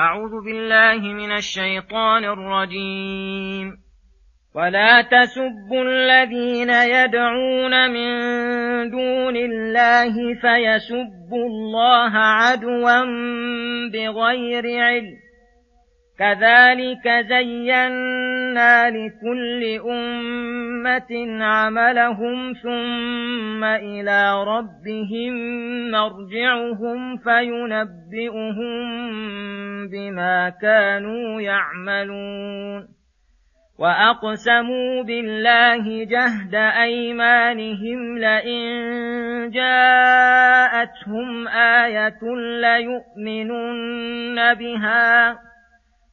أعوذ بالله من الشيطان الرجيم. ولا تسبوا الذين يدعون من دون الله فيسبوا الله عدوا بغير علم. كذلك زينا لكل أمة عملهم ثم إلى ربهم مرجعهم فينبئهم بما كانوا يعملون. وأقسموا بالله جهد أيمانهم لئن جاءتهم آية ليؤمنن بها.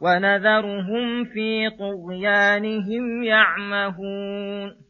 ونذرهم في طغيانهم يعمهون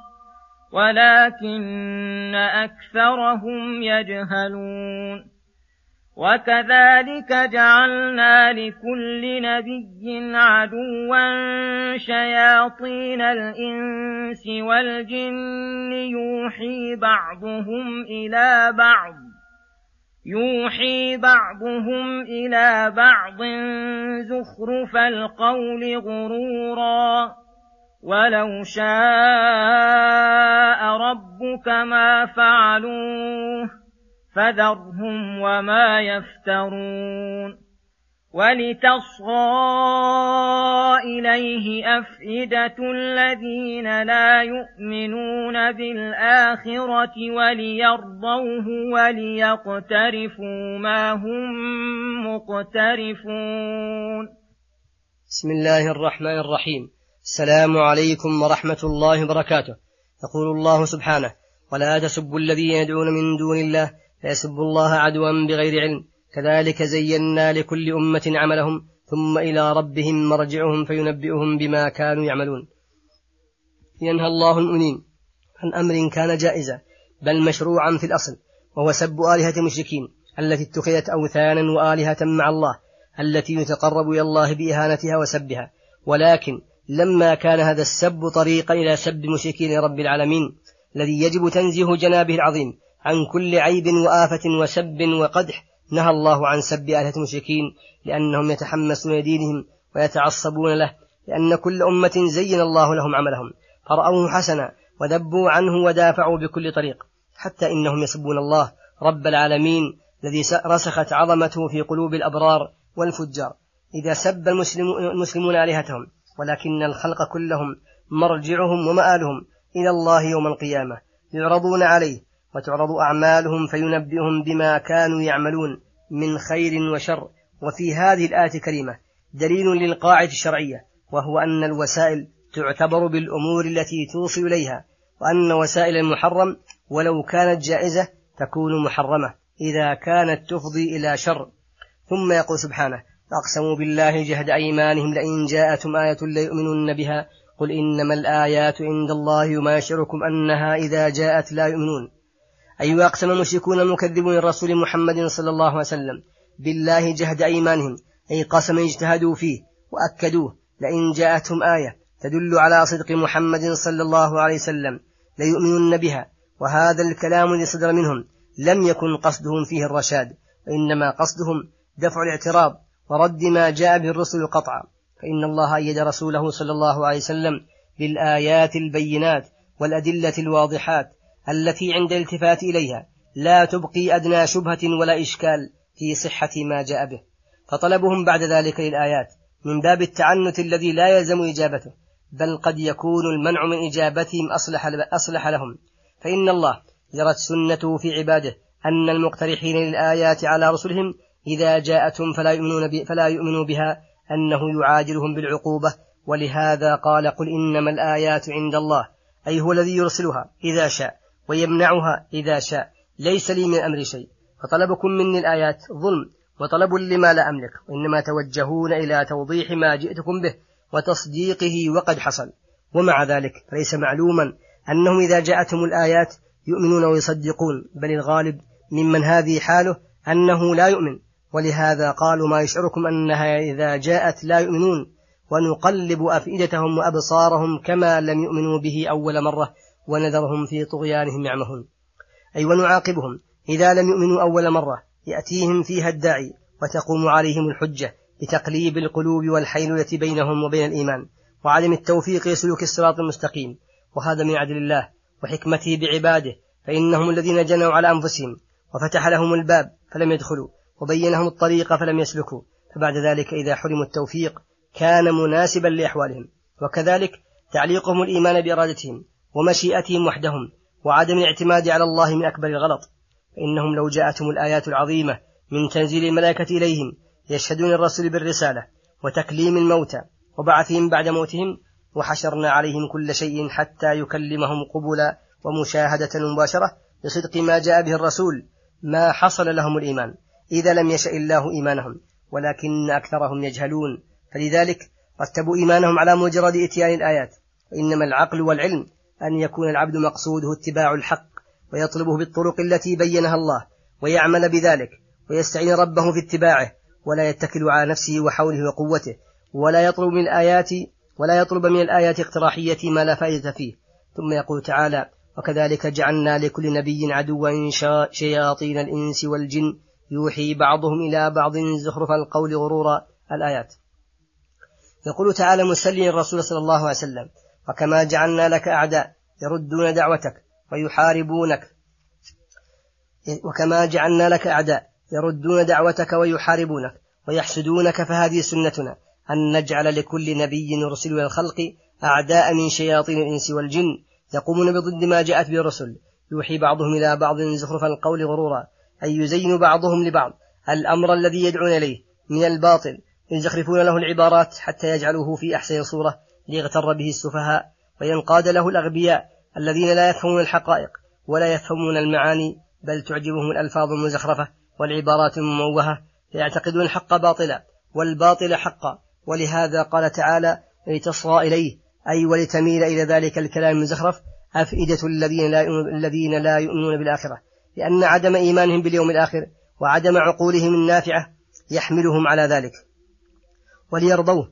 ولكن أكثرهم يجهلون. وكذلك جعلنا لكل نبي عدوا شياطين الإنس والجن يوحي بعضهم إلى بعض يوحي بعضهم إلى بعض زخرف القول غرورا. ولو شاء ربك ما فعلوه فذرهم وما يفترون ولتصغى اليه افئده الذين لا يؤمنون بالاخره وليرضوه وليقترفوا ما هم مقترفون بسم الله الرحمن الرحيم السلام عليكم ورحمة الله وبركاته. يقول الله سبحانه ولا تسبوا الذين يدعون من دون الله فيسبوا الله عدوا بغير علم. كذلك زينا لكل أمة عملهم ثم إلى ربهم مرجعهم فينبئهم بما كانوا يعملون. ينهى الله المؤمنين عن أمر كان جائزا بل مشروعا في الأصل وهو سب آلهة المشركين التي اتخذت أوثانا وآلهة مع الله التي يتقرب إلى الله بإهانتها وسبها. ولكن لما كان هذا السب طريقا إلى سب مشركين رب العالمين الذي يجب تنزيه جنابه العظيم عن كل عيب وآفة وسب وقدح نهى الله عن سب آلهة المشركين لأنهم يتحمسون لدينهم ويتعصبون له لأن كل أمة زين الله لهم عملهم فرأوه حسنا وذبوا عنه ودافعوا بكل طريق حتى إنهم يسبون الله رب العالمين الذي رسخت عظمته في قلوب الأبرار والفجار. إذا سب المسلمون آلهتهم ولكن الخلق كلهم مرجعهم ومآلهم إلى الله يوم القيامة يعرضون عليه وتعرض أعمالهم فينبئهم بما كانوا يعملون من خير وشر. وفي هذه الآية الكريمة دليل للقاعدة الشرعية وهو أن الوسائل تعتبر بالأمور التي توصل إليها وأن وسائل المحرم ولو كانت جائزة تكون محرمة إذا كانت تفضي إلى شر. ثم يقول سبحانه أقسموا بالله جهد أيمانهم لئن جاءتهم آية ليؤمنن بها. قل إنما الآيات عند الله وما يشعركم أنها إذا جاءت لا يؤمنون. أي أيوة أقسم المشركون المكذبون الرسول محمد صلى الله عليه وسلم بالله جهد أيمانهم. أي قسم اجتهدوا فيه وأكدوه. لئن جاءتهم آية تدل على صدق محمد صلى الله عليه وسلم ليؤمنن بها. وهذا الكلام الذي صدر منهم. لم يكن قصدهم فيه الرشاد وإنما قصدهم دفع الاعتراض. ورد ما جاء به الرسل قطعا. فإن الله أيد رسوله صلى الله عليه وسلم بالآيات البينات والأدلة الواضحات التي عند الالتفات إليها. لا تبقي أدنى شبهة ولا إشكال في صحة ما جاء به. فطلبهم بعد ذلك للآيات من باب التعنت الذي لا يلزم إجابته بل قد يكون المنع من إجابتهم أصلح, أصلح لهم. فإن الله جرت سنته في عباده أن المقترحين للآيات على رسلهم إذا جاءتهم فلا يؤمنون, فلا يؤمنوا بها أنه يعاجلهم بالعقوبة. ولهذا قال قل إنما الآيات عند الله أي هو الذي يرسلها إذا شاء ويمنعها إذا شاء ليس لي من أمر شيء. فطلبكم مني الآيات ظلم وطلب لما لا أملك وإنما توجهون إلى توضيح ما جئتكم به وتصديقه وقد حصل. ومع ذلك فليس معلوما أنهم إذا جاءتهم الآيات يؤمنون ويصدقون بل الغالب ممن هذه حاله أنه لا يؤمن. ولهذا قالوا ما يشعركم أنها إذا جاءت لا يؤمنون ونقلب أفئدتهم وأبصارهم كما لم يؤمنوا به أول مرة ونذرهم في طغيانهم يعمهون. أي ونعاقبهم إذا لم يؤمنوا أول مرة يأتيهم فيها الداعي وتقوم عليهم الحجة بتقليب القلوب والحيلولة بينهم وبين الإيمان وعدم التوفيق لسلوك الصراط المستقيم. وهذا من عدل الله وحكمته بعباده فإنهم الذين جنوا على أنفسهم وفتح لهم الباب فلم يدخلوا. وبين لهم الطريق فلم يسلكوا. فبعد ذلك إذا حرموا التوفيق كان مناسبا لأحوالهم. وكذلك تعليقهم الإيمان بإرادتهم ومشيئتهم وحدهم وعدم الاعتماد على الله من أكبر الغلط. فإنهم لو جاءتهم الآيات العظيمة من تنزيل الملائكة إليهم يشهدون الرسول بالرسالة وتكليم الموتى وبعثهم بعد موتهم وحشرنا عليهم كل شيء حتى يكلمهم قبلا ومشاهدة مباشرة بصدق ما جاء به الرسول ما حصل لهم الإيمان. إذا لم يشأ الله إيمانهم ولكن أكثرهم يجهلون. فلذلك رتبوا إيمانهم على مجرد إتيان الآيات. وإنما العقل والعلم أن يكون العبد مقصوده اتباع الحق ويطلبه بالطرق التي بينها الله ويعمل بذلك ويستعين ربه في اتباعه ولا يتكل على نفسه وحوله وقوته ولا يطلب من الآيات ولا يطلب من الآيات اقتراحية ما لا فائدة فيه. ثم يقول تعالى وكذلك جعلنا لكل نبي عدوا شياطين الإنس والجن يوحي بعضهم إلى بعض زخرف القول غرورا الآيات. يقول تعالى مسلم الرسول صلى الله عليه وسلم وكما جعلنا لك أعداء يردون دعوتك ويحاربونك. وكما جعلنا لك أعداء يردون دعوتك ويحاربونك ويحسدونك. فهذه سنتنا أن نجعل لكل نبي إلى الخلق أعداء من شياطين الإنس والجن يقومون بضد ما جاءت به الرسل. يوحي بعضهم إلى بعض زخرف القول غرورا أي يزين بعضهم لبعض الأمر الذي يدعون إليه من الباطل يزخرفون له العبارات حتى يجعلوه في أحسن صورة ليغتر به السفهاء وينقاد له الأغبياء الذين لا يفهمون الحقائق ولا يفهمون المعاني بل تعجبهم الألفاظ المزخرفة والعبارات المموهة فيعتقدون الحق باطلا والباطل حقا. ولهذا قال تعالى لتصغى إليه أي ولتميل إلى ذلك الكلام المزخرف أفئدة الذين لا الذين لا يؤمنون بالآخرة. لأن عدم إيمانهم باليوم الآخر وعدم عقولهم النافعة يحملهم على ذلك. وليرضوه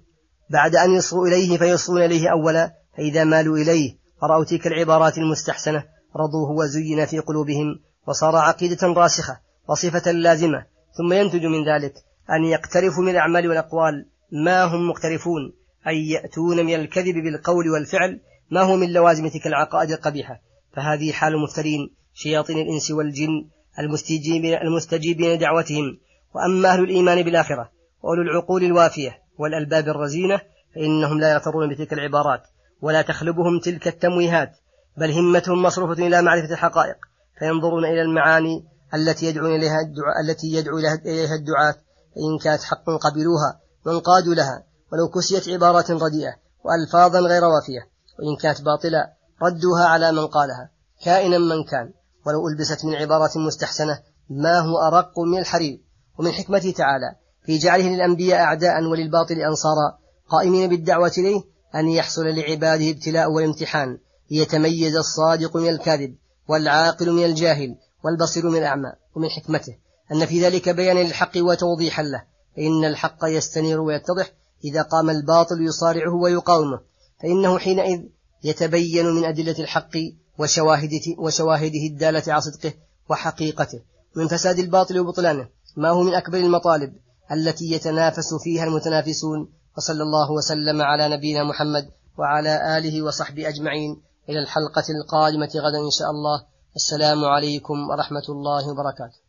بعد أن يصغوا إليه فيصغون إليه أولا فإذا مالوا إليه ورأوا تلك العبارات المستحسنة رضوه وزين في قلوبهم وصار عقيدة راسخة وصفة لازمة ثم ينتج من ذلك أن يقترفوا من الأعمال والأقوال ما هم مقترفون أي يأتون من الكذب بالقول والفعل ما هو من لوازم تلك العقائد القبيحة. فهذه حال المفترين شياطين الإنس والجن المستجيبين, المستجيبين دعوتهم وأما أهل الإيمان بالآخرة وأولو العقول الوافية والألباب الرزينة فإنهم لا يغترون بتلك العبارات ولا تخلبهم تلك التمويهات بل همتهم مصروفة إلى معرفة الحقائق فينظرون إلى المعاني التي يدعون إليها الدعاء التي يدعو إليها الدعاة فإن كانت حقا قبلوها وانقادوا لها ولو كسيت عبارات رديئة وألفاظا غير وافية وإن كانت باطلة ردوها على من قالها كائنا من كان. ولو ألبست من عبارات مستحسنة ما هو أرق من الحرير. ومن حكمته تعالى في جعله للأنبياء أعداء وللباطل أنصارا قائمين بالدعوة إليه أن يحصل لعباده ابتلاء والامتحان ليتميز الصادق من الكاذب والعاقل من الجاهل والبصير من الأعمى. ومن حكمته أن في ذلك بيان للحق وتوضيحا له فإن الحق يستنير ويتضح إذا قام الباطل يصارعه ويقاومه. فإنه حينئذ يتبين من أدلة الحق وشواهده, وشواهده الدالة على صدقه وحقيقته. من فساد الباطل وبطلانه. ما هو من أكبر المطالب التي يتنافس فيها المتنافسون؟ وصلى الله وسلم على نبينا محمد وعلى آله وصحبه أجمعين. إلى الحلقة القادمة غدا إن شاء الله. السلام عليكم ورحمة الله وبركاته.